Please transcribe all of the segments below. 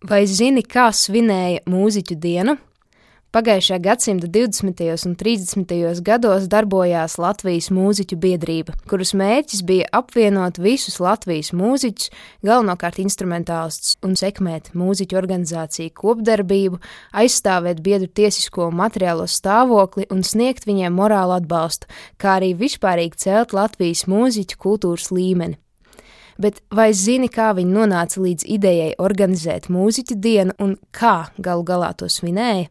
Vai zini, kā svinēja mūziķu dienu? Pagājušā gadsimta 20. un 30. gados darbojās Latvijas mūziķu biedrība, kuras mērķis bija apvienot visus Latvijas mūziķus, galvenokārt instrumentālistus, un sekmēt mūziķu organizāciju kopdarbību, aizstāvēt biedru tiesisko un materiālo stāvokli un sniegt viņiem morālu atbalstu, kā arī vispārīgi celt Latvijas mūziķu kultūras līmeni bet vai zini, kā viņi nonāca līdz idejai organizēt mūziķu dienu un kā galu galā to svinēja?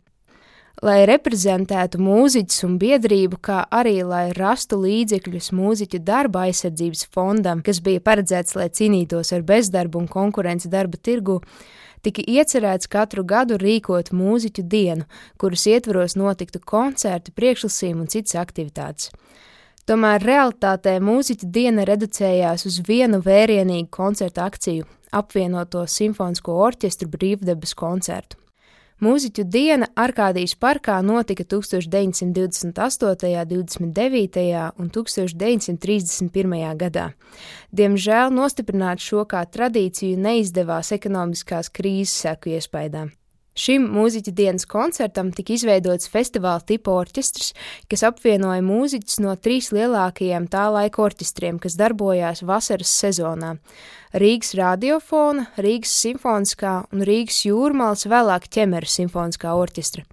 Lai reprezentētu mūziķus un biedrību, kā arī lai rastu līdzekļus mūziķu darba aizsardzības fondam, kas bija paredzēts, lai cīnītos ar bezdarbu un konkurenci darba tirgu, tika iecerēts katru gadu rīkot mūziķu dienu, kuras ietvaros notiktu koncerti, priekšlasījumi un citas aktivitātes. Tomēr realitātē mūziķa diena reducējās uz vienu vērienīgu koncertu akciju - apvienoto simfonisko orķestru brīvdabas koncertu. Mūziķu diena Arkādijas parkā notika 1928., 29. un 1931. gadā. Diemžēl nostiprināt šo kā tradīciju neizdevās ekonomiskās krīzes seku iespējām. Šim mūziķa dienas koncertam tika izveidots festivāla tipa orķestris, kas apvienoja mūziķus no trīs lielākajiem tā laika orķestriem, kas darbojās vasaras sezonā - Rīgas radiofona, Rīgas simfoniskā un Rīgas jūrmālas vēlāk ķemeru simfoniskā orķestra.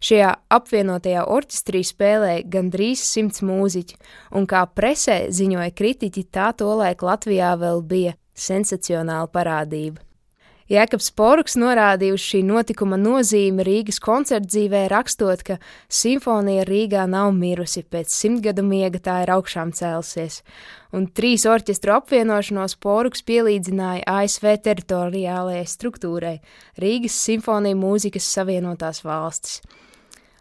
Šajā apvienotajā orķestrī spēlēja gandrīz simts mūziķi, un kā presē ziņoja kritiķi, tā tolaik Latvijā vēl bija sensacionāla parādība. Jēkabs Poruks norādīja uz šī notikuma nozīmi Rīgas koncertdzīvē, rakstot, ka simfonija Rīgā nav mirusi, pēc simtgadu miega tā ir augšām cēlusies, un trīs orķestru apvienošanos Poruks pielīdzināja ASV teritoriālajai struktūrai - Rīgas simfonija mūzikas savienotās valstis.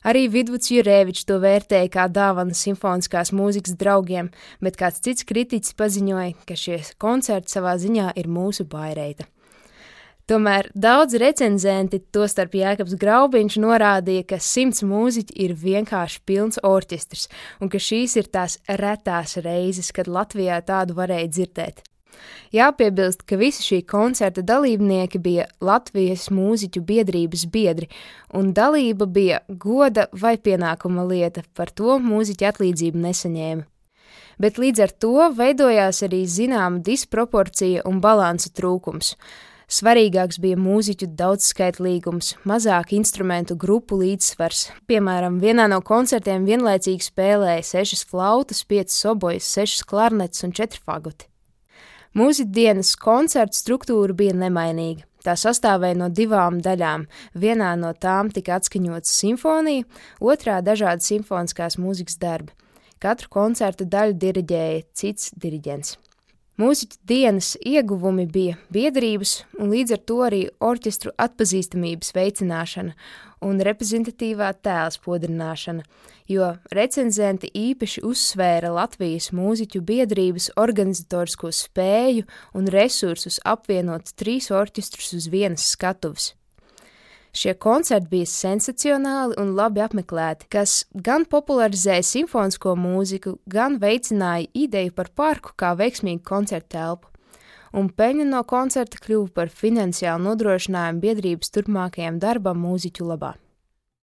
Arī Vidvuds Jurēvičs to vērtēja kā dāvanu simfoniskās mūzikas draugiem, bet kāds cits kritiķis paziņoja, ka šie koncerti savā ziņā ir mūsu baireita. Tomēr daudz recenzenti, tostarp Jēkabs Graubiņš, norādīja, ka simts mūziķi ir vienkārši pilns orķestrs un ka šīs ir tās retās reizes, kad Latvijā tādu varēja dzirdēt. Jāpiebilst, ka visi šī koncerta dalībnieki bija Latvijas mūziķu biedrības biedri, un dalība bija goda vai pienākuma lieta, par to mūziķi atlīdzību nesaņēma. Bet līdz ar to veidojās arī zināma disproporcija un balansa trūkums. Svarīgāks bija mūziķu daudzskaitlīgums, mazāk instrumentu grupu līdzsvars. Piemēram, vienā no koncertiem vienlaicīgi spēlēja sešas flautas, piecas obojas, sešas klarnets un četri fagoti. Mūziķu dienas koncerta struktūra bija nemainīga. Tā sastāvēja no divām daļām. Vienā no tām tika atskaņota simfonija, otrā - dažādi simfoniskās mūzikas darbi. Katru koncerta daļu diriģēja cits diriģents. Mūziķu dienas ieguvumi bija biedrības un līdz ar to arī orķestru atpazīstamības veicināšana un reprezentatīvā tēla spodrināšana, jo recenzenti īpaši uzsvēra Latvijas mūziķu biedrības organizatorisko spēju un resursus apvienot trīs orķestrus uz vienas skatuves. Šie koncerti bija sensacionāli un labi apmeklēti, kas gan popularizēja simfonisko mūziku, gan veicināja ideju par parku kā veiksmīgu koncertu telpu. Un peļņa no koncerta kļuva par finansiālu nodrošinājumu biedrības turpmākajam darbam mūziķu labā.